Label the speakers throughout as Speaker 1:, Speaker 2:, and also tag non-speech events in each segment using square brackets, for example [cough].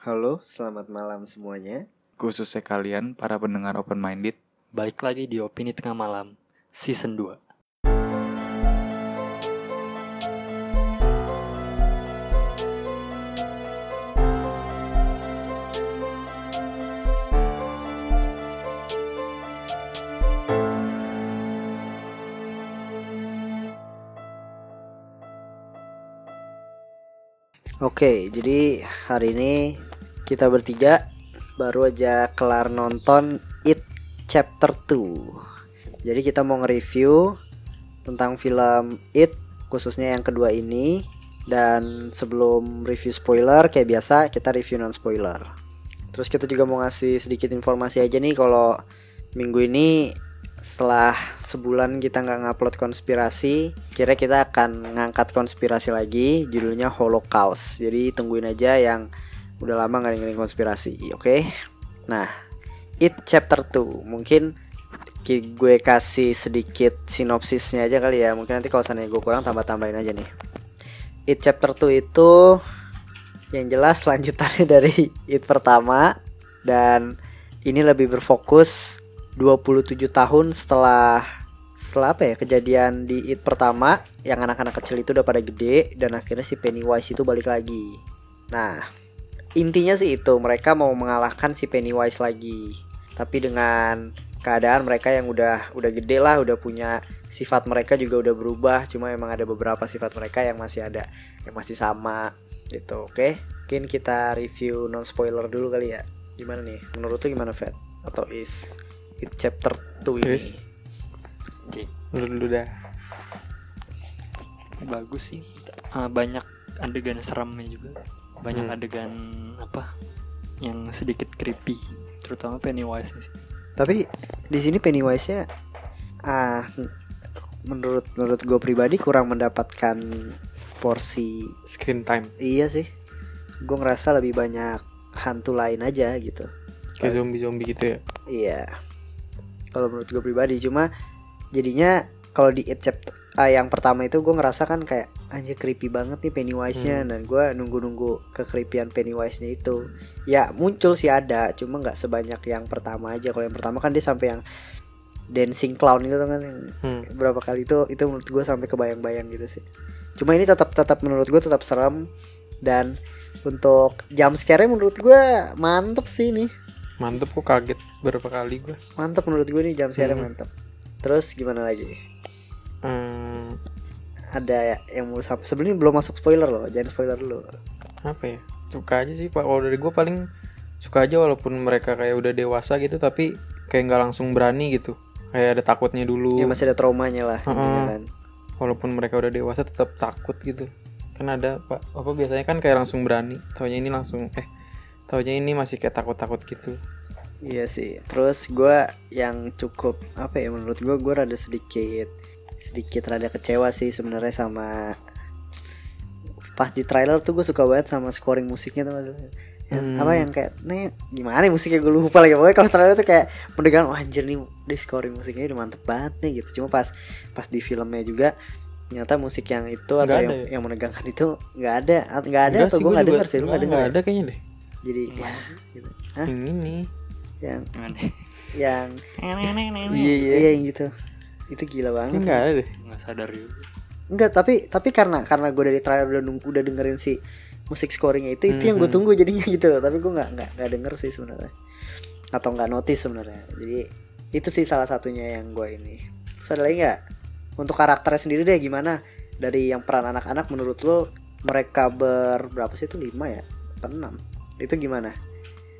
Speaker 1: Halo, selamat malam semuanya.
Speaker 2: Khususnya kalian para pendengar open minded.
Speaker 3: Balik lagi di Opini Tengah Malam Season 2
Speaker 1: Oke, jadi hari ini kita bertiga baru aja kelar nonton It Chapter 2. Jadi kita mau nge-review tentang film It khususnya yang kedua ini dan sebelum review spoiler kayak biasa kita review non spoiler. Terus kita juga mau ngasih sedikit informasi aja nih kalau minggu ini setelah sebulan kita nggak ngupload konspirasi, kira kita akan ngangkat konspirasi lagi, judulnya Holocaust. Jadi tungguin aja yang udah lama nggak dengerin konspirasi, oke? Nah, It Chapter 2 mungkin ki- gue kasih sedikit sinopsisnya aja kali ya. Mungkin nanti kalau seandainya gue kurang tambah-tambahin aja nih. It Chapter 2 itu yang jelas lanjutannya [laughs] dari It pertama dan ini lebih berfokus 27 tahun setelah setelah apa ya kejadian di It pertama yang anak-anak kecil itu udah pada gede dan akhirnya si Pennywise itu balik lagi. Nah, intinya sih itu mereka mau mengalahkan si Pennywise lagi. Tapi dengan keadaan mereka yang udah udah gede lah, udah punya sifat mereka juga udah berubah. Cuma emang ada beberapa sifat mereka yang masih ada yang masih sama gitu. Oke, mungkin kita review non spoiler dulu kali ya. Gimana nih? Menurut lu gimana, Fed? Atau is It chapter 2 ini?
Speaker 2: Chris?
Speaker 3: Oke,
Speaker 2: Lu dulu dah.
Speaker 3: bagus sih Ah, Banyak adegan seramnya juga Banyak
Speaker 2: Hmm.
Speaker 3: adegan apa Yang sedikit creepy Terutama Pennywise sih
Speaker 1: Tapi di sini Pennywise-nya ah menurut menurut gue pribadi kurang mendapatkan porsi
Speaker 2: Screen time.
Speaker 1: iya sih. Gue ngerasa lebih banyak hantu lain aja gitu.
Speaker 2: Kayak zombie-zombie gitu ya.
Speaker 1: Iya. Kalau menurut gue pribadi cuma jadinya kalau di It chapter ah, yang pertama itu gue ngerasa kan kayak anjir creepy banget nih Pennywise-nya dan gue nunggu-nunggu kekreepyan Pennywise-nya itu. Ya muncul sih ada, cuma nggak sebanyak yang pertama aja. Kalau yang pertama kan dia sampai yang dancing clown itu kan
Speaker 2: Hmm.
Speaker 1: berapa kali itu itu menurut gue sampai kebayang-bayang gitu sih. Cuma ini tetap tetap menurut gue tetap serem dan untuk jump scare menurut gue mantep sih ini
Speaker 2: Mantep kok kaget berapa kali gua.
Speaker 1: mantep menurut gue nih jam scare
Speaker 2: Hmm.
Speaker 1: mantep terus gimana lagi
Speaker 2: Hmm,
Speaker 1: ada ya- yang mau sampai sebelum ini belum masuk spoiler loh jangan spoiler dulu
Speaker 2: apa ya? Suka aja sih Pak. Kalau dari gua paling suka aja walaupun mereka kayak udah dewasa gitu tapi kayak nggak langsung berani gitu. Kayak ada takutnya dulu.
Speaker 1: ya masih ada traumanya lah intinya
Speaker 2: Heeh.
Speaker 1: kan
Speaker 2: walaupun mereka udah dewasa tetap takut gitu kan ada pak apa biasanya kan kayak langsung berani taunya ini langsung eh taunya ini masih kayak takut-takut gitu
Speaker 1: iya sih terus gue yang cukup apa ya menurut gue gue rada sedikit sedikit rada kecewa sih sebenarnya sama pas di trailer tuh gue suka banget sama scoring musiknya tuh yang
Speaker 2: Hmm.
Speaker 1: apa yang kayak nih gimana ya musiknya gue lupa lagi pokoknya kalau trailer tuh kayak mendegan wah anjir nih di scoring musiknya udah mantep banget nih gitu cuma pas pas di filmnya juga ternyata musik yang itu atau yang,
Speaker 2: ada ya?
Speaker 1: yang menegangkan itu nggak ada nggak ada atau gue
Speaker 2: gua
Speaker 1: nggak denger sih lu nggak denger
Speaker 2: nggak
Speaker 1: ya?
Speaker 2: ada kayaknya deh
Speaker 1: jadi
Speaker 3: Yang
Speaker 1: ya gitu. Hah?
Speaker 2: yang ini
Speaker 1: yang yang [laughs]
Speaker 2: iya iya
Speaker 1: iya yang gitu itu gila banget
Speaker 2: nggak ada deh
Speaker 3: Nggak sadar juga
Speaker 1: Enggak, tapi tapi karena karena gue dari trailer udah udah dengerin si musik scoringnya itu itu yang gue
Speaker 2: Mhm.
Speaker 1: tunggu jadinya [laughs] gitu loh. Tapi gue nggak nggak nggak denger sih sebenarnya atau nggak notice sebenarnya. Jadi itu sih salah satunya yang gue ini. Terus ada lagi nggak untuk karakternya sendiri deh gimana dari yang peran anak-anak menurut lo mereka ber berapa sih itu lima ya? Enam? Itu gimana?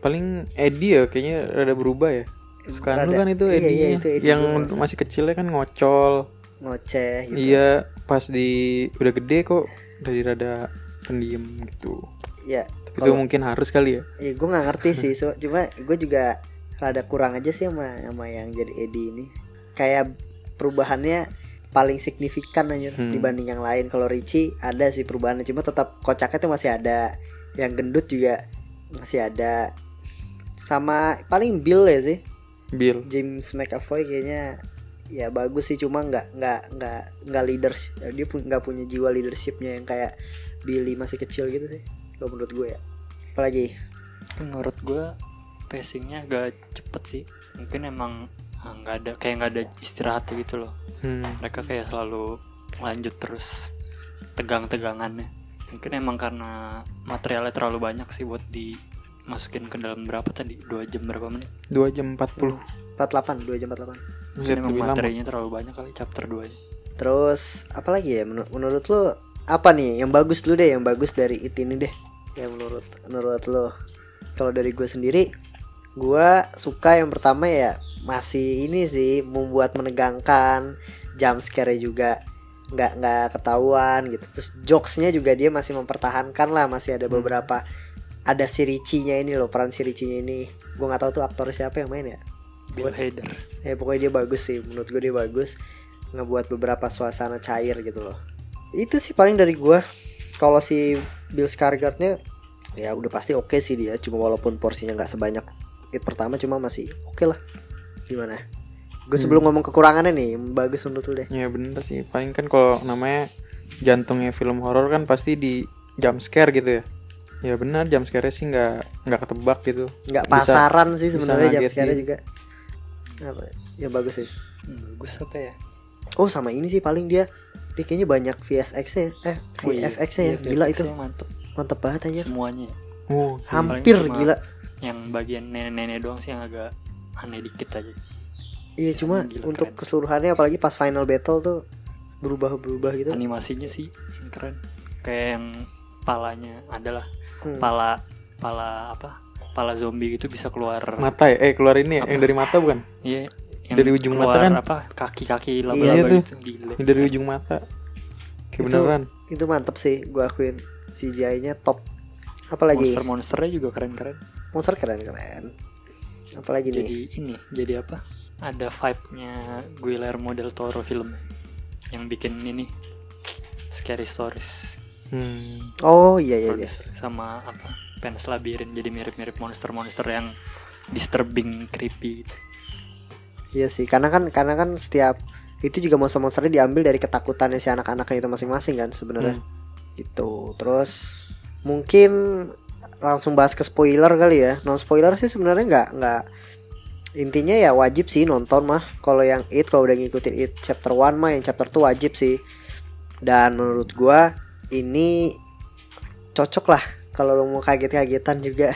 Speaker 2: paling Eddie ya kayaknya rada berubah ya sekarang
Speaker 1: Rada-
Speaker 2: kan itu
Speaker 1: iya, iya, itu Eddie
Speaker 2: yang masih kecilnya kan ngocol
Speaker 1: Ngoceh gitu.
Speaker 2: iya pas di udah gede kok dari rada pendiam gitu
Speaker 1: Iya.
Speaker 2: Tapi itu
Speaker 1: Kalau-
Speaker 2: mungkin harus kali ya
Speaker 1: Ya gue nggak ngerti sih, so, cuma gue juga rada kurang aja sih sama sama yang jadi Eddie ini. Kayak perubahannya paling signifikan aja
Speaker 2: Hmm.
Speaker 1: dibanding yang lain. Kalau Richie ada sih perubahannya, cuma tetap kocaknya tuh masih ada. Yang gendut juga masih ada. Sama paling Bill ya sih,
Speaker 2: Bill
Speaker 1: James McAvoy kayaknya ya bagus sih cuma nggak nggak nggak nggak leaders dia pun nggak punya jiwa leadershipnya yang kayak Billy masih kecil gitu sih kalau menurut gue ya apalagi
Speaker 3: menurut gue pacingnya agak cepet sih. Mungkin emang ah, nggak ada kayak nggak ada istirahatnya gitu loh.
Speaker 2: hmm.
Speaker 3: Mereka kayak selalu lanjut terus tegang-tegangannya. Mungkin emang karena materialnya terlalu banyak sih buat dimasukin ke dalam berapa tadi? Dua jam berapa menit?
Speaker 2: 2 jam 40
Speaker 1: 48 2 jam 48
Speaker 3: Mungkin emang
Speaker 2: lama.
Speaker 3: materinya terlalu banyak kali chapter 2 nya.
Speaker 1: Terus apa lagi ya menur- menurut lo apa nih yang bagus dulu deh yang bagus dari it ini deh yang menurut menurut lo kalau dari gue sendiri gue suka yang pertama ya masih ini sih membuat menegangkan jump scare juga nggak nggak ketahuan gitu terus jokesnya juga dia masih mempertahankan lah masih ada beberapa ada si Ricci-nya ini loh peran si Ricci-nya ini. Gue nggak tahu tuh aktor siapa yang main ya.
Speaker 3: Bill Hader.
Speaker 1: ya pokoknya dia bagus sih menurut gue dia bagus. Ngebuat beberapa suasana cair gitu loh. Itu sih paling dari gue kalau si Bill Skarsgårdnya ya udah pasti oke sih dia. Cuma walaupun porsinya nggak sebanyak it pertama cuma masih oke lah. Gimana? Gue sebelum ngomong kekurangannya nih bagus menurut lu deh.
Speaker 2: Ya bener sih. Paling kan kalau namanya Jantungnya film horor kan pasti di jump scare gitu ya Ya benar jump scare sih nggak nggak ketebak gitu
Speaker 1: nggak
Speaker 2: Bisa-
Speaker 1: pasaran sih sebenarnya jam sekarang juga apa ya bagus sih
Speaker 3: Bagus apa ya?
Speaker 1: oh sama ini sih paling dia dia kayaknya banyak VSX nya eh
Speaker 3: Oh iya,
Speaker 1: VFX nya ya
Speaker 3: iya,
Speaker 1: gila
Speaker 3: VFX
Speaker 1: itu
Speaker 3: mantep
Speaker 1: mantep banget aja
Speaker 3: semuanya.
Speaker 2: Oh
Speaker 1: hampir gila
Speaker 3: Yang bagian nenek-nenek doang sih yang agak aneh dikit aja.
Speaker 1: Iya cuma
Speaker 3: gila,
Speaker 1: untuk
Speaker 3: keren.
Speaker 1: keseluruhannya apalagi pas final battle tuh berubah-berubah gitu.
Speaker 3: Animasinya sih yang keren. Kayak yang palanya adalah
Speaker 1: Hmm.
Speaker 3: pala pala apa? Pala zombie gitu bisa keluar.
Speaker 2: Mata ya Eh keluar ini ya
Speaker 3: Apa?
Speaker 2: Yang dari mata bukan
Speaker 3: Iya. Yang
Speaker 2: Dari ujung
Speaker 3: keluar
Speaker 2: mata kan?
Speaker 3: apa? Kaki-kaki
Speaker 1: Iya
Speaker 3: laba-laba
Speaker 2: tuh.
Speaker 3: gitu gila.
Speaker 2: Yang dari ujung mata Kayak
Speaker 1: Itu-
Speaker 2: beneran
Speaker 1: Itu mantep sih gua akuin. CGI-nya top. Apalagi
Speaker 3: Monster-monsternya juga keren-keren.
Speaker 1: monster keren-keren. Apalagi nih?
Speaker 3: Jadi ini, jadi apa? Ada vibe-nya Guillermo del Toro film yang bikin ini Scary Stories
Speaker 2: hmm.
Speaker 1: Oh iya iya iya.
Speaker 3: sama apa? Panas Labirin jadi mirip-mirip monster-monster yang disturbing, creepy gitu.
Speaker 1: Iya sih, karena kan karena kan setiap itu juga monster-monsternya diambil dari ketakutannya si anak-anaknya itu masing-masing kan sebenarnya.
Speaker 2: Hmm.
Speaker 1: Gitu. Terus mungkin langsung bahas ke spoiler kali ya. Non spoiler sih sebenarnya nggak nggak intinya ya wajib sih nonton mah. Kalau yang it kalau udah ngikutin it chapter 1 mah yang chapter 2 wajib sih. Dan menurut gua ini cocok lah kalau lo mau kaget-kagetan juga.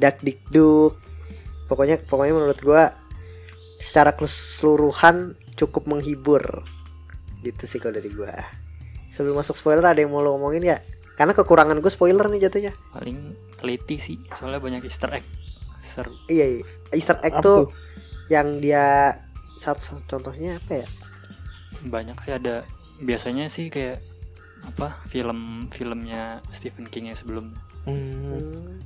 Speaker 1: Dak dikduk. Pokoknya pokoknya menurut gua secara keseluruhan cukup menghibur. Gitu sih kalau dari gua. Sebelum masuk spoiler ada yang mau lo ngomongin ya? Karena kekurangan gue spoiler nih jatuhnya.
Speaker 3: Paling teliti sih, soalnya banyak easter egg. Seru.
Speaker 1: Iya, iya. Easter egg
Speaker 2: Apa
Speaker 1: tuh
Speaker 2: tuh?
Speaker 1: yang dia satu contohnya apa ya?
Speaker 3: Banyak sih ada biasanya sih kayak apa film-filmnya Stephen King yang sebelumnya.
Speaker 2: Hmm.
Speaker 1: Hmm,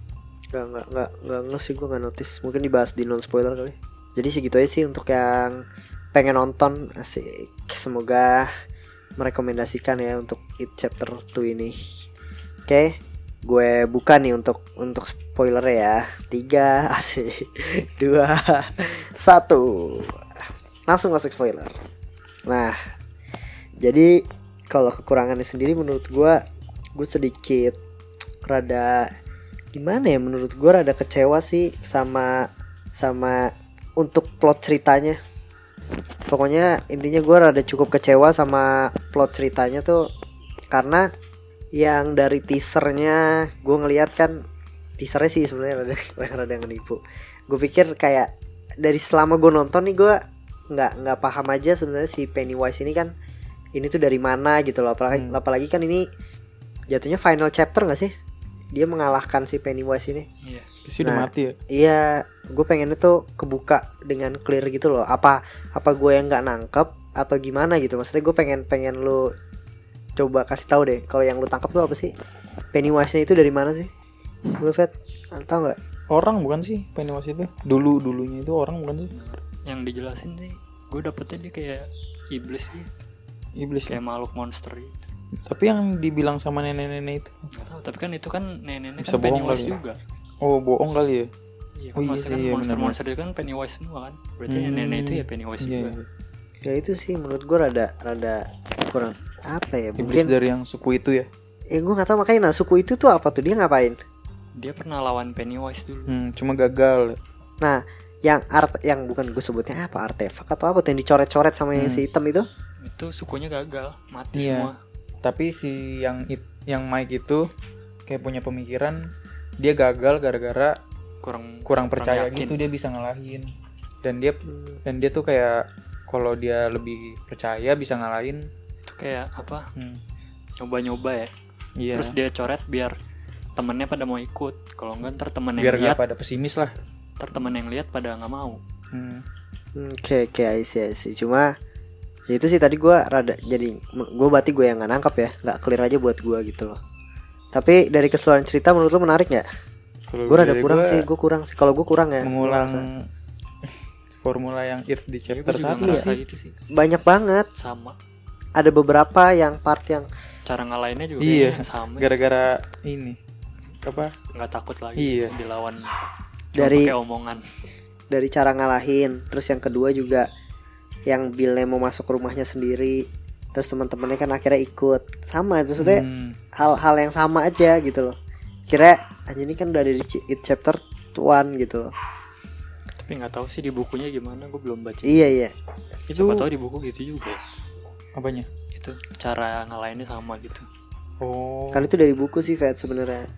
Speaker 1: Gak nggak nggak nggak nggak sih gue nggak notice. Mungkin dibahas di non spoiler kali. Jadi segitu aja sih untuk yang pengen nonton asik. Semoga merekomendasikan ya untuk it chapter 2 ini. Oke, gue buka nih untuk untuk spoiler ya. Tiga [laughs] asik, dua, satu. Langsung masuk spoiler. Nah, jadi kalau kekurangannya sendiri menurut gue, gue sedikit rada gimana ya menurut gue rada kecewa sih sama sama untuk plot ceritanya. Pokoknya intinya gue rada cukup kecewa sama plot ceritanya tuh karena yang dari teasernya gue ngeliat kan teasernya sih sebenarnya rada [laughs] rada ngenipu. Gue pikir kayak dari selama gue nonton nih gue nggak nggak paham aja sebenarnya si Pennywise ini kan ini tuh dari mana gitu loh apalagi
Speaker 2: Hmm.
Speaker 1: apalagi kan ini jatuhnya final chapter nggak sih dia mengalahkan si Pennywise ini
Speaker 3: Iya.
Speaker 2: Sih udah
Speaker 1: Nah.
Speaker 2: mati ya
Speaker 1: Iya, gue pengennya tuh kebuka dengan clear gitu loh. Apa apa gue yang nggak nangkep atau gimana gitu? Maksudnya gue pengen pengen lu coba kasih tahu deh. Kalau yang lu tangkap tuh apa sih? Pennywise-nya itu dari mana sih? Lu Fat, tahu nggak?
Speaker 2: Orang bukan sih Pennywise itu Dulu dulunya itu orang bukan sih
Speaker 3: Yang dijelasin sih, gue dapetnya dia kayak iblis sih,
Speaker 2: Iblis ya
Speaker 3: kayak makhluk monster gitu.
Speaker 2: Tapi yang dibilang sama nenek-nenek itu
Speaker 3: Gak tahu, tapi kan itu kan nenek-nenek
Speaker 2: Bisa
Speaker 3: kan
Speaker 2: bohong
Speaker 3: Pennywise
Speaker 2: kali ya?
Speaker 3: juga.
Speaker 2: Oh bohong kali ya
Speaker 3: Iya,
Speaker 2: Oh
Speaker 3: kan
Speaker 2: iya
Speaker 3: maksudnya
Speaker 2: sih,
Speaker 3: kan
Speaker 2: iya,
Speaker 3: monster-monster itu kan Pennywise semua kan. Berarti
Speaker 2: Hmm.
Speaker 3: nenek itu ya Pennywise
Speaker 2: Iya
Speaker 3: juga.
Speaker 2: iya.
Speaker 1: Ya itu sih menurut gue rada rada kurang apa ya?
Speaker 2: Iblis
Speaker 1: Mungkin
Speaker 2: dari yang suku itu ya
Speaker 1: ya gue nggak tahu makanya nah suku itu tuh apa tuh dia ngapain?
Speaker 3: dia pernah lawan Pennywise dulu
Speaker 2: Hmm, cuma gagal.
Speaker 1: Nah, yang art yang bukan gue sebutnya apa artefak atau apa tuh yang dicoret-coret sama yang
Speaker 2: Hmm.
Speaker 1: si hitam itu?
Speaker 3: Itu sukunya gagal mati
Speaker 2: Iya.
Speaker 3: semua
Speaker 2: Tapi si yang it- yang Mike itu kayak punya pemikiran dia gagal gara-gara
Speaker 3: kurang
Speaker 2: kurang percaya
Speaker 3: yakin.
Speaker 2: gitu dia bisa ngalahin. Dan dia dan dia tuh kayak kalau dia lebih percaya bisa ngalahin.
Speaker 3: itu kayak apa
Speaker 2: Hmm.
Speaker 3: nyoba-nyoba ya
Speaker 2: Iya.
Speaker 3: terus dia coret biar temennya pada mau ikut kalau enggak ntar temen
Speaker 2: biar
Speaker 3: yang lihat
Speaker 2: pada pesimis lah.
Speaker 3: ntar temen yang lihat pada nggak mau
Speaker 2: Hmm.
Speaker 1: Oke oke I see, I see. Cuma ya itu sih tadi gue rada jadi gue berarti gue yang nggak nangkap ya nggak clear aja buat gue gitu loh. Tapi dari keseluruhan cerita menurut lo menarik nggak? Gue rada kurang
Speaker 2: gua
Speaker 1: sih, gue kurang sih. Kalau gue kurang ya.
Speaker 2: mengulang [laughs] formula yang it di
Speaker 3: Jadi
Speaker 2: chapter satu sih.
Speaker 3: gitu sih
Speaker 1: Banyak banget.
Speaker 3: sama
Speaker 1: Ada beberapa yang part yang
Speaker 3: cara ngalahinnya juga
Speaker 2: Iya.
Speaker 3: sama
Speaker 2: Gara-gara ini apa?
Speaker 3: nggak takut lagi
Speaker 2: Iya.
Speaker 3: dilawan
Speaker 1: Dari-
Speaker 3: omongan
Speaker 1: dari cara ngalahin. Terus yang kedua juga yang Billnya mau masuk ke rumahnya sendiri. Terus teman-temannya kan akhirnya ikut. Sama itu maksudnya
Speaker 2: Hmm.
Speaker 1: hal-hal yang sama aja gitu loh. Kira anjir ini kan udah ada di chapter 1 gitu loh.
Speaker 3: tapi nggak tahu sih di bukunya gimana gue belum baca
Speaker 1: Iya iya.
Speaker 3: siapa
Speaker 1: Itu-
Speaker 3: tahu di buku gitu juga ya.
Speaker 2: Apanya?
Speaker 3: itu cara ngalahinnya sama gitu
Speaker 2: Oh,
Speaker 1: Kan itu dari buku sih Fat sebenarnya.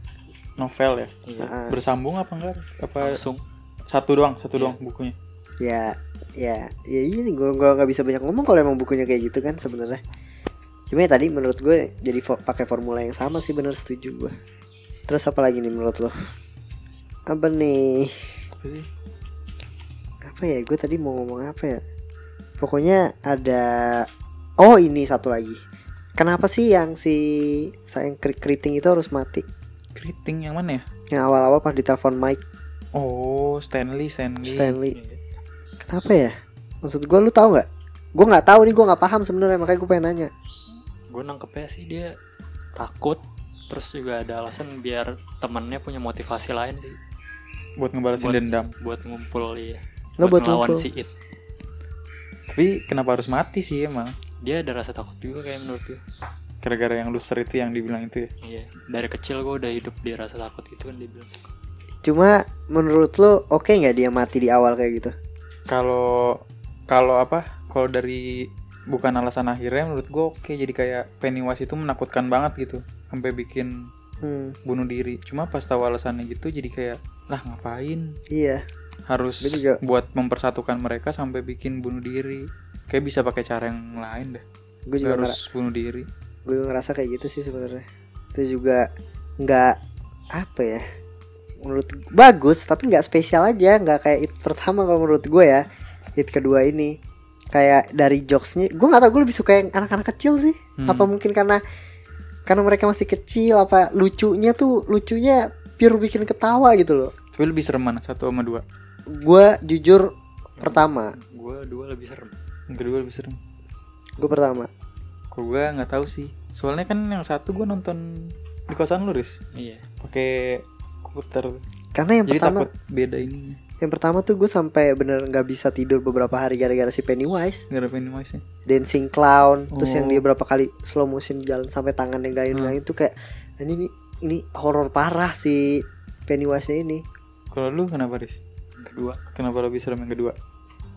Speaker 2: novel ya.
Speaker 3: iya
Speaker 2: Bersambung apa enggak? Apa
Speaker 3: langsung
Speaker 2: satu doang, satu
Speaker 3: Iya.
Speaker 2: doang bukunya.
Speaker 1: ya ya ya iya gue gue nggak bisa banyak ngomong kalau emang bukunya kayak gitu kan sebenarnya. Cuma ya tadi menurut gue jadi fo- pakai formula yang sama sih bener setuju gue. Terus apa lagi nih menurut lo? Apa nih?
Speaker 2: Apa sih?
Speaker 1: Apa ya? Gue tadi mau ngomong apa ya? Pokoknya ada Oh ini satu lagi. Kenapa sih yang si sayang keriting itu harus mati?
Speaker 2: Keriting yang mana ya?
Speaker 1: Yang awal-awal pas ditelepon Mike
Speaker 2: Oh, Stanley, Stanley.
Speaker 1: Stanley.
Speaker 3: Iya.
Speaker 1: Kenapa ya? Maksud gue lu tahu nggak? Gue nggak tahu nih gue nggak paham sebenarnya makanya gue pengen nanya.
Speaker 3: gue nangkepnya sih dia takut terus juga ada alasan biar temennya punya motivasi lain sih
Speaker 2: Buat ngebalasin
Speaker 3: Buat-
Speaker 2: dendam.
Speaker 3: buat ngumpul ya
Speaker 1: Nggak buat
Speaker 3: ngelawan
Speaker 1: ngumpul.
Speaker 3: si It
Speaker 2: Tapi kenapa harus mati sih emang?
Speaker 3: dia ada rasa takut juga kayak menurut gue
Speaker 2: Gara-gara yang loser itu yang dibilang itu ya.
Speaker 3: iya dari kecil gue udah hidup di rasa takut itu kan dia bilang
Speaker 1: Cuma menurut lu oke nggak dia mati di awal kayak gitu?
Speaker 2: Kalau kalau apa? Kalau dari bukan alasan akhirnya menurut gue oke. Jadi kayak Pennywise itu menakutkan banget gitu. Sampai bikin
Speaker 1: Hmm,
Speaker 2: bunuh diri. Cuma pas tahu alasannya gitu jadi kayak lah ngapain?
Speaker 1: Iya.
Speaker 2: harus
Speaker 1: Dia juga-
Speaker 2: buat mempersatukan mereka sampai bikin bunuh diri. Kayak bisa pakai cara yang lain deh.
Speaker 1: Gue juga
Speaker 2: Nggak
Speaker 1: ngera-
Speaker 2: harus bunuh diri.
Speaker 1: gue ngerasa kayak gitu sih sebenarnya. Itu juga nggak apa ya? Menurut bagus tapi nggak spesial aja, nggak kayak it pertama kalau menurut gue ya. It kedua ini kayak dari jokesnya, gue nggak tahu gue lebih suka yang anak-anak kecil sih.
Speaker 2: Hmm.
Speaker 1: Apa mungkin karena karena mereka masih kecil apa lucunya tuh lucunya pure bikin ketawa gitu loh.
Speaker 2: tapi lebih serem mana satu sama dua
Speaker 1: Gue jujur pertama,
Speaker 3: gue dua lebih serem
Speaker 2: yang kedua lebih serem
Speaker 1: gue pertama.
Speaker 2: kok gue nggak tahu sih soalnya kan yang satu gue nonton di kosan lu Riz
Speaker 3: iya
Speaker 2: pakai komputer
Speaker 1: Karena yang
Speaker 2: jadi
Speaker 1: pertama
Speaker 2: takut beda ininya
Speaker 1: Yang pertama tuh gue sampai bener nggak bisa tidur beberapa hari gara-gara si Pennywise.
Speaker 2: Ada Pennywise nya
Speaker 1: Dancing Clown Terus yang
Speaker 2: Oh.
Speaker 1: dia berapa kali slow motion jalan sampai tangannya gayun-gayun tuh kayak ini, ini horor parah si Pennywise ini.
Speaker 2: Kalau lu kenapa Riz?
Speaker 3: Yang kedua.
Speaker 2: Kenapa lebih serem yang kedua?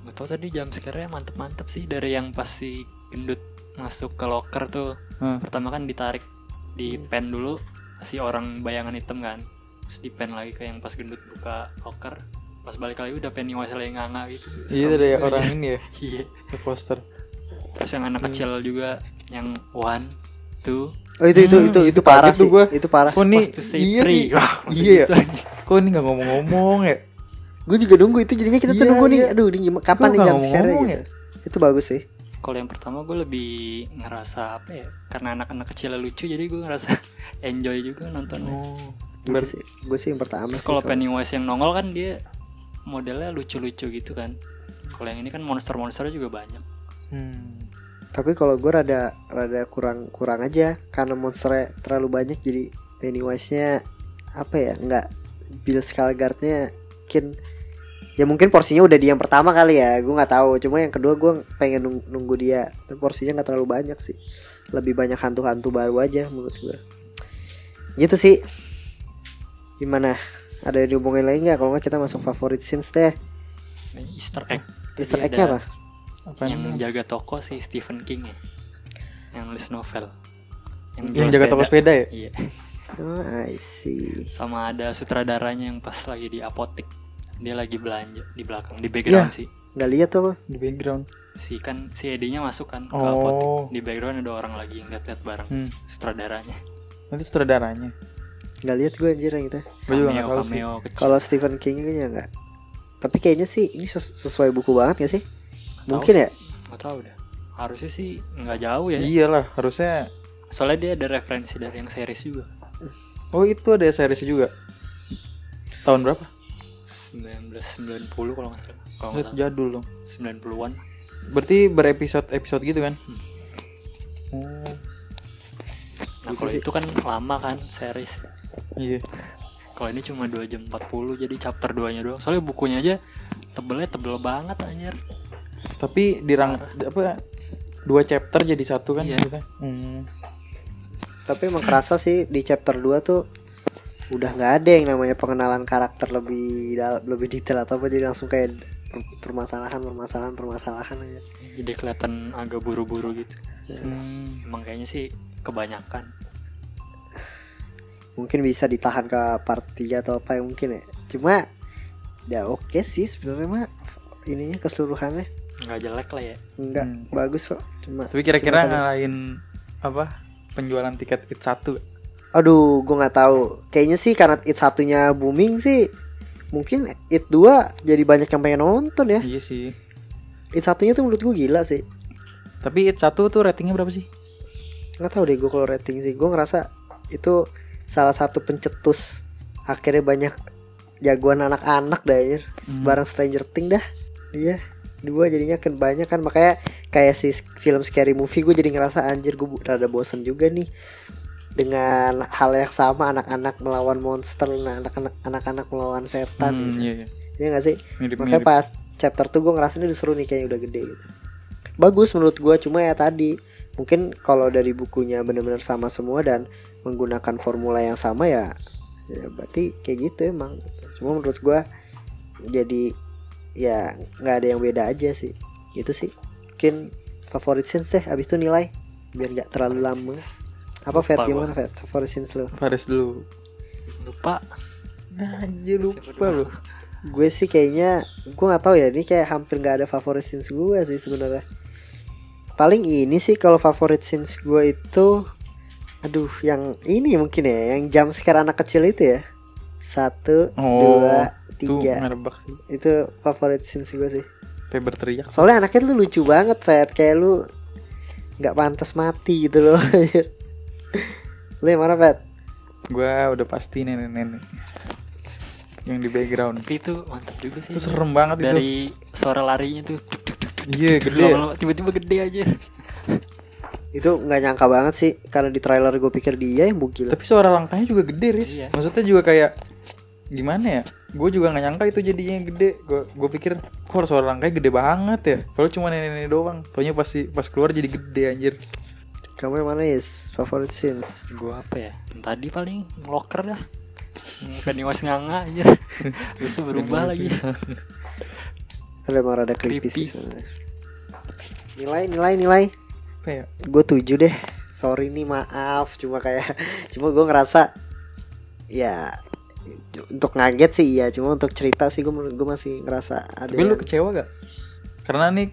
Speaker 3: Nggak tahu tadi jam sekarang mantep-mantep sih. Dari yang pas si gendut masuk ke locker tuh
Speaker 2: Hmm.
Speaker 3: pertama kan ditarik di pen dulu si orang bayangan hitam kan terus di pen lagi ke yang pas gendut buka locker pas balik lagi udah Pennywise lagi nganga gitu.
Speaker 2: Iya ada
Speaker 3: juga
Speaker 2: orang
Speaker 3: ya.
Speaker 2: ini ya. [laughs]
Speaker 3: Iya.
Speaker 2: The poster.
Speaker 3: Terus yang anak kecil juga yang one two.
Speaker 1: Oh itu itu
Speaker 2: Hmm,
Speaker 1: itu itu
Speaker 2: itu
Speaker 1: parah sih.
Speaker 2: tuh gua.
Speaker 1: Itu parah
Speaker 2: Kok
Speaker 1: sih.
Speaker 2: nih iya
Speaker 3: three.
Speaker 2: sih. [laughs]
Speaker 3: Wah,
Speaker 2: iya. ya
Speaker 3: gitu.
Speaker 2: kok ini nggak ngomong-ngomong ya?
Speaker 1: Gue juga nunggu itu jadinya kita tuh
Speaker 2: Iya,
Speaker 1: nunggu nih.
Speaker 2: iya.
Speaker 1: Aduh ini kapan nih jam sekarang gitu? Itu bagus sih.
Speaker 3: Kalau yang pertama gue lebih ngerasa apa ya? Karena anak-anak kecil lucu jadi gue ngerasa [laughs] enjoy juga nontonnya.
Speaker 2: Oh Ber-
Speaker 1: sih Gue sih yang pertama
Speaker 3: kalau. Pennywise yang nongol kan dia modelnya lucu-lucu gitu kan. Kalau yang ini kan monster-monsternya juga banyak.
Speaker 2: Hmm.
Speaker 1: Tapi kalau gue rada rada kurang kurang aja. Karena monsternya terlalu banyak jadi Pennywise-nya apa ya nggak Bill Skarsgård-nya mungkin ya mungkin porsinya udah di yang pertama kali ya gue nggak tahu. Cuma yang kedua gue pengen nung- nunggu dia. Tapi porsinya nggak terlalu banyak sih. Lebih banyak hantu-hantu baru aja menurut gue gitu sih Gimana? Ada yang dihubungin lagi nggak? Kalau nggak kita masuk favorit scenes deh.
Speaker 3: Ini Easter egg.
Speaker 1: Easter
Speaker 3: Tadi
Speaker 1: egg-nya apa?
Speaker 2: Apa
Speaker 3: Yang
Speaker 2: namanya?
Speaker 3: jaga toko si Stephen King ya. Yang nulis novel.
Speaker 2: yang
Speaker 3: jual
Speaker 2: jaga toko sepeda ya
Speaker 3: Iya.
Speaker 1: Oh, I see.
Speaker 3: Sama ada sutradaranya yang pas lagi di apotik. Dia lagi belanja di belakang di background
Speaker 1: Iya.
Speaker 3: sih.
Speaker 1: Nggak lihat tuh.
Speaker 2: di background
Speaker 3: Si kan si Edi-nya masuk kan ke
Speaker 2: Oh.
Speaker 3: apotik. Di background ada orang lagi yang lihat-lihat bareng
Speaker 2: Hmm.
Speaker 3: sutradaranya.
Speaker 2: itu sutradaranya
Speaker 1: Nggak lihat gue anjir yang itu.
Speaker 2: gue juga
Speaker 3: Cameo
Speaker 2: tahu sih.
Speaker 1: Kalau Stephen King kayaknya nggak. Tapi kayaknya sih ini ses- sesuai buku banget gak sih?
Speaker 3: Tahu
Speaker 1: Mungkin
Speaker 3: sih.
Speaker 1: ya.
Speaker 3: Nggak tahu dah. Harusnya sih nggak jauh ya.
Speaker 2: iyalah harusnya
Speaker 3: Soalnya dia ada referensi dari yang series juga.
Speaker 2: oh itu ada series juga tahun berapa
Speaker 3: 1990 kalau nggak salah. Kalau nggak salah.
Speaker 2: jadul dong
Speaker 3: 90-an.
Speaker 2: berarti berepisode episode gitu kan oh
Speaker 3: Nah, kalau itu kan lama kan series.
Speaker 2: Iya
Speaker 3: Kalau ini cuma 2 jam 40 jadi chapter 2-nya doang. Soalnya bukunya aja tebelnya tebel banget anjir.
Speaker 2: tapi dirang apa dua chapter jadi satu kan
Speaker 3: Iya.
Speaker 2: gitu kan? hmm.
Speaker 1: Tapi emang kerasa sih di chapter 2 tuh udah nggak ada yang namanya pengenalan karakter lebih lebih detail atau apa jadi langsung kayak per- permasalahan permasalahan permasalahan aja.
Speaker 3: Jadi kelihatan agak buru-buru gitu.
Speaker 2: Hmm.
Speaker 3: Emang kayaknya sih kebanyakan.
Speaker 1: Mungkin bisa ditahan ke part 3 atau apa yang mungkin ya. Cuma ya oke sih sebenarnya mah ininya keseluruhannya
Speaker 3: Nggak jelek lah ya.
Speaker 1: enggak
Speaker 2: Hmm.
Speaker 1: bagus kok. Cuma
Speaker 2: tapi kira-kira ngalahin apa penjualan tiket it satu
Speaker 1: Aduh, gue nggak tahu. Kayaknya sih karena it satunya booming sih, mungkin it 2 jadi banyak yang pengen nonton ya.
Speaker 2: iya sih
Speaker 1: It satunya tuh menurut gue gila sih.
Speaker 2: tapi it satu tuh ratingnya berapa sih
Speaker 1: Nggak tahu deh gue kalau rating sih. Gue ngerasa itu salah satu pencetus akhirnya banyak jagoan anak-anak dah ya. Barang Stranger Things dah. Dia dua jadinya kan banyak kan makanya kayak si film scary movie gue jadi ngerasa anjir gue rada bosen juga nih dengan hal yang sama anak-anak melawan monster nah anak-anak anak-anak melawan setan
Speaker 2: Hmm,
Speaker 1: gitu.
Speaker 2: iya, iya.
Speaker 1: Iya gak sih?
Speaker 2: Mirip-mirip.
Speaker 1: Makanya pas chapter tuh gue ngerasa ini udah seru nih kayaknya udah gede gitu. Bagus menurut gue cuma ya tadi mungkin kalau dari bukunya bener-bener sama semua dan menggunakan formula yang sama ya ya berarti kayak gitu emang. Cuma menurut gue jadi ya nggak ada yang beda aja sih. Gitu sih. Mungkin favorit scenes deh abis itu nilai biar nggak terlalu lama. Apa Fat gimana Fat? Favorit scenes lo?
Speaker 2: Faris dulu
Speaker 3: Lupa.
Speaker 2: anjir
Speaker 3: Siapa
Speaker 2: lupa lu
Speaker 1: gue sih kayaknya gue nggak tahu ya ini kayak hampir nggak ada favorit scenes gue sih sebenarnya paling ini sih kalau favorit scenes gue itu aduh yang ini mungkin ya yang jam scare anak kecil itu ya. Satu
Speaker 2: Oh,
Speaker 1: dua tiga.
Speaker 2: sih.
Speaker 1: Itu favorit scenes gue sih.
Speaker 2: Kayak berteriak.
Speaker 1: Soalnya anaknya tuh lucu banget Fat. Kayak lu nggak pantas mati gitu loh [laughs] lu yang mana Fat?
Speaker 2: Gua udah pasti nenek-nenek yang di background.
Speaker 3: Tapi itu mantap juga sih.
Speaker 2: itu serem banget itu.
Speaker 3: Dari suara larinya tuh. duk, duk,
Speaker 2: iya
Speaker 3: duk,
Speaker 2: gede
Speaker 3: tiba-tiba gede aja.
Speaker 1: itu nggak nyangka banget sih karena di trailer gue pikir dia yang bugil
Speaker 2: tapi suara langkahnya juga gede Riz
Speaker 3: Iya.
Speaker 2: maksudnya juga kayak gimana ya gue juga nggak nyangka itu jadinya gede gue gue pikir kok suara langkahnya gede banget ya kalau cuma nenek-nenek doang pokoknya pasti pas keluar jadi gede anjir
Speaker 1: kamu yang mana is favorit scenes
Speaker 3: Gua apa ya? Yang Tadi paling locker dah. Pennywise nganga aja. [laughs] Terus berubah lagi.
Speaker 1: Itu emang rada creepy,
Speaker 3: Creepy.
Speaker 1: sih sebenarnya. Nilai nilai nilai.
Speaker 2: ya
Speaker 1: Gue tujuh deh. Sorry nih maaf. Cuma kayak [laughs] cuma gue ngerasa ya untuk ngaget sih iya. Cuma untuk cerita sih gue gue masih ngerasa ada.
Speaker 2: tapi lu
Speaker 1: yang-
Speaker 2: kecewa gak karena nih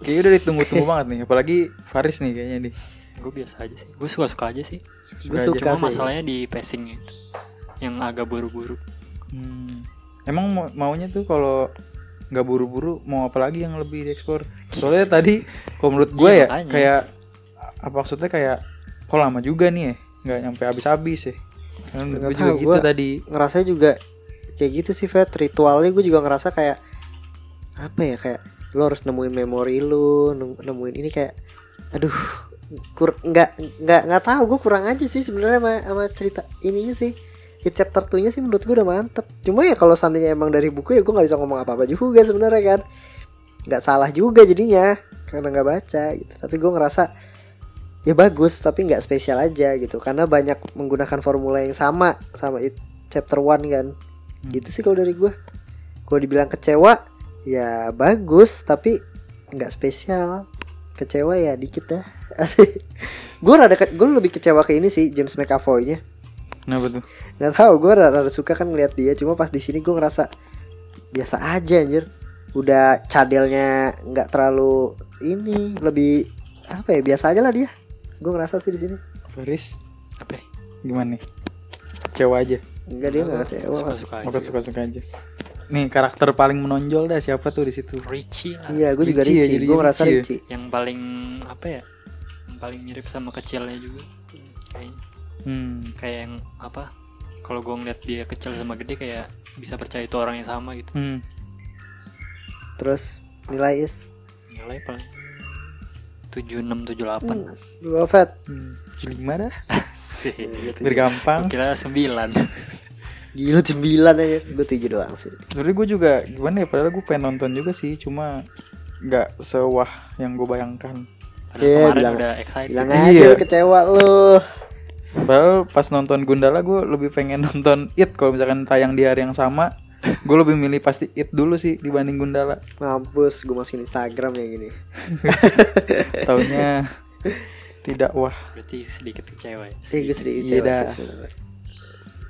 Speaker 2: kayaknya udah ditunggu-tunggu [laughs] banget nih apalagi Faris nih kayaknya nih
Speaker 3: Gue biasa aja sih. Gue suka-suka aja sih.
Speaker 1: Gue suka
Speaker 3: Cuma
Speaker 1: sih.
Speaker 3: masalahnya di pacing itu. Yang agak buru-buru.
Speaker 2: Hmm. Emang mau- maunya tuh kalau nggak buru-buru mau apa lagi yang lebih dieksplor? Soalnya tadi kalau menurut gue
Speaker 3: Iya,
Speaker 2: ya
Speaker 3: makanya.
Speaker 2: kayak apa maksudnya kayak kok lama juga nih ya nggak nyampe habis-habis ya. Kan gue juga
Speaker 1: tahu,
Speaker 2: gitu
Speaker 1: gua-
Speaker 2: tadi.
Speaker 1: ngerasa juga kayak gitu sih Fat ritualnya gue juga ngerasa kayak apa ya kayak lo harus nemuin memori lu nem- nemuin ini kayak aduh kur nggak nggak nggak tahu gue kurang aja sih sebenarnya sama, sama cerita ininya sih Hit chapter 2 nya sih menurut gue udah mantep. Cuma ya kalau seandainya emang dari buku ya gue nggak bisa ngomong apa-apa juga sebenarnya kan. Nggak salah juga jadinya Karena nggak baca gitu. Tapi gue ngerasa ya bagus tapi nggak spesial aja gitu. Karena banyak menggunakan formula yang sama sama It chapter 1 kan. Gitu sih kalau dari gue kalau dibilang kecewa ya bagus tapi nggak spesial. Kecewa ya dikit dah. [laughs] Gue rada gue lebih kecewa ke ini sih James McAvoy nya
Speaker 2: Kenapa tuh?
Speaker 1: nggak tahu gue rada, rada suka kan ngeliat dia cuma pas di sini gue ngerasa biasa aja anjir udah cadelnya nggak terlalu ini lebih apa ya biasa aja lah dia gue ngerasa sih di sini
Speaker 2: Faris
Speaker 3: apa ya?
Speaker 2: gimana nih? Kecewa aja.
Speaker 1: enggak dia nggak kecewa
Speaker 3: suka-suka aja
Speaker 2: Maka suka-suka aja. Nih karakter paling menonjol dah siapa tuh di situ?
Speaker 3: Richie lah
Speaker 1: iya gue juga
Speaker 2: Richie ya,
Speaker 1: gue ngerasa
Speaker 2: Richie ya.
Speaker 1: Richie
Speaker 3: yang paling apa ya yang paling mirip sama kecilnya juga kayaknya
Speaker 2: Hmm.
Speaker 3: kayak yang apa kalau gue ngeliat dia kecil sama gede kayak bisa percaya itu orang yang sama gitu
Speaker 2: Hmm.
Speaker 1: terus nilai is
Speaker 3: nilai paling tujuh enam tujuh delapan
Speaker 1: Lu Fat
Speaker 2: Hmm. Lima dah. [laughs]
Speaker 3: sih
Speaker 2: Biar gampang.
Speaker 3: kira sembilan [laughs]
Speaker 1: Gila sembilan aja Gue tujuh doang sih
Speaker 2: Sebenernya gue juga gimana ya padahal gue pengen nonton juga sih cuma nggak sewah yang gue bayangkan.
Speaker 3: Padahal
Speaker 1: Iya,
Speaker 3: kemarin
Speaker 1: bilang-
Speaker 3: udah excited
Speaker 1: Bilang
Speaker 2: Iya.
Speaker 1: aja lu kecewa lu
Speaker 2: Padahal pas nonton Gundala gue lebih pengen nonton It kalau misalkan tayang di hari yang sama gue lebih milih pasti It dulu sih dibanding Gundala.
Speaker 1: Mampus gue masukin Instagram yang gini [laughs]
Speaker 2: Taunya tidak wah.
Speaker 3: berarti sedikit kecewa ya
Speaker 1: Sih gue sedikit
Speaker 2: Iya
Speaker 1: kecewa
Speaker 2: dah.
Speaker 1: sih.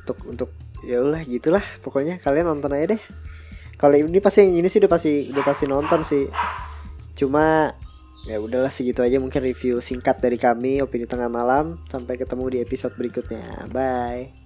Speaker 1: Untuk untuk ya ulah gitulah pokoknya kalian nonton aja deh. Kalau ini pasti yang ini sih udah pasti udah pasti nonton sih. Cuma ya udahlah segitu aja mungkin review singkat dari kami opini tengah malam sampai ketemu di episode berikutnya. Bye.